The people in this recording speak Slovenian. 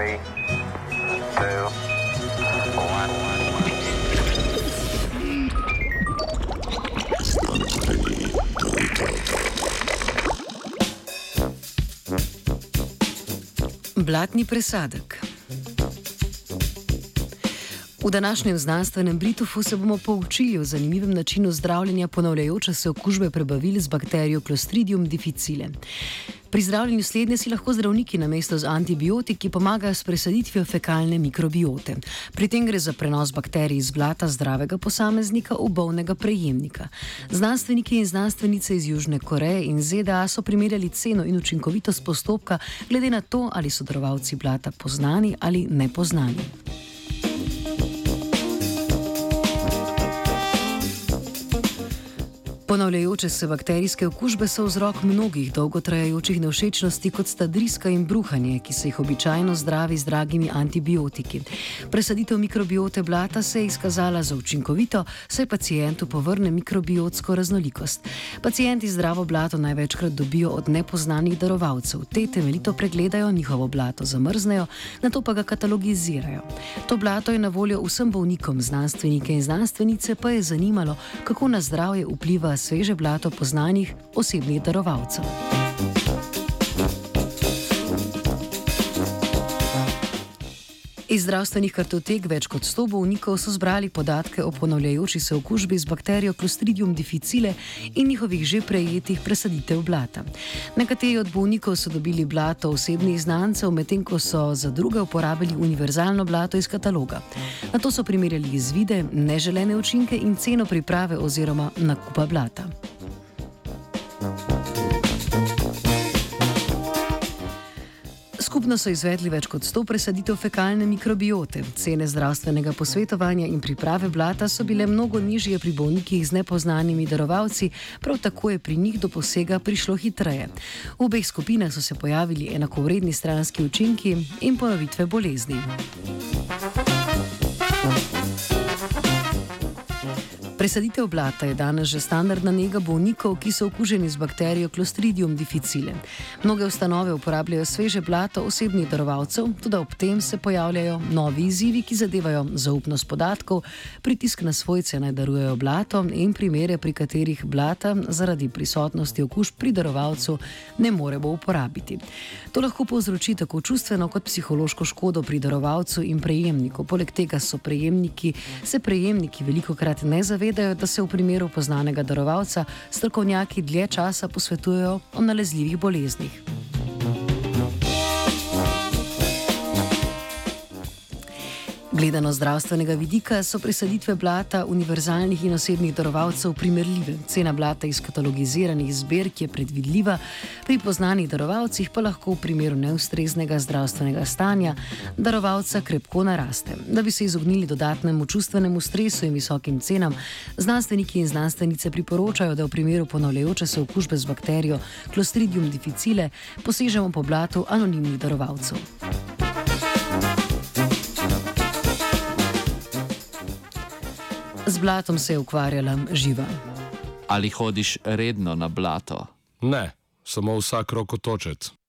three, two, one. Blatni presadek. V današnjem znanstvenem Britufu se bomo poučili o zanimivem načinu zdravljenja ponavljajoče se okužbe prebavil z bakterijo Clostridium difficile. Pri zdravljenju slednje si lahko zdravniki na mesto z antibiotiki pomagajo s presaditvijo fekalne mikrobiote. Pri tem gre za prenos bakterij iz blata zdravega posameznika v bolnega prejemnika. Znanstveniki in znanstvenice iz Južne Koreje in ZDA so primerjali ceno in učinkovitost postopka glede na to, ali so darovalci blata poznani ali nepoznani. Ponavljajoče se bakterijske okužbe so vzrok mnogih dolgotrajajočih nevšečnosti, kot sta driska in bruhanje, ki se jih običajno zdravi z dragimi antibiotiki. Presaditev mikrobiote blata se je izkazala za učinkovito, saj pacijentu povrne mikrobiotsko raznolikost. Pacijenti zdravo blato največkrat dobijo od nepoznanih darovalcev. Te temeljito pregledajo, njihovo blato zamrznejo, na to pa ga katalogizirajo. To blato je na voljo vsem bolnikom, znanstvenike in znanstvenice pa je zanimalo, kako na zdravje vpliva sveže blato poznanih osebnih darovalcev. Iz zdravstvenih kartotek več kot 100 bolnikov so zbrali podatke o ponavljajoči se okužbi z bakterijo Clostridium difficile in njihovih že prejetih presaditev blata. Nekateri od bolnikov so dobili blato osebnih znancev, medtem ko so za druge uporabili univerzalno blato iz kataloga. Na to so primerjali izvide, neželene učinke in ceno priprave oziroma nakupa blata. Skupno so izvedli več kot 100 presaditev fekalne mikrobiote. Cene zdravstvenega posvetovanja in priprave blata so bile mnogo nižje pri bolnikih z nepoznanimi darovalci, prav tako je pri njih do posega prišlo hitreje. V obeh skupinah so se pojavili enakovredni stranski učinki in ponovitve bolezni. Presaditev blata je danes že standardna nega bolnikov, ki so okuženi z bakterijo Clostridium difficile. Mnoge ustanove uporabljajo sveže blato osebnih darovalcev, tudi ob tem se pojavljajo novi izzivi, ki zadevajo zaupnost podatkov, pritisk na svojce naj darujejo blato in primere, pri katerih blata zaradi prisotnosti okužb pri darovalcu ne moremo uporabiti. To lahko povzroči tako čustveno kot psihološko škodo pri darovalcu in prejemniku. Poleg tega so prejemniki, se prejemniki veliko krat ne zavedajo, zavedajo, da se v primeru poznanega darovalca strokovnjaki dlje časa posvetujejo o nalezljivih boleznih. Gledano zdravstvenega vidika so presaditve blata univerzalnih in osebnih darovalcev primerljive. Cena blata iz katalogiziranih zbirk je predvidljiva, pri poznanih darovalcih pa lahko v primeru neustreznega zdravstvenega stanja darovalca krepko naraste. Da bi se izognili dodatnemu čustvenemu stresu in visokim cenam, znanstveniki in znanstvenice priporočajo, da v primeru ponavljajoče se okužbe z bakterijo Clostridium difficile posežemo po blatu anonimnih darovalcev. Z blatom se je ukvarjala živa. Ali hodiš redno na blato? Ne, samo vsak rokotočec.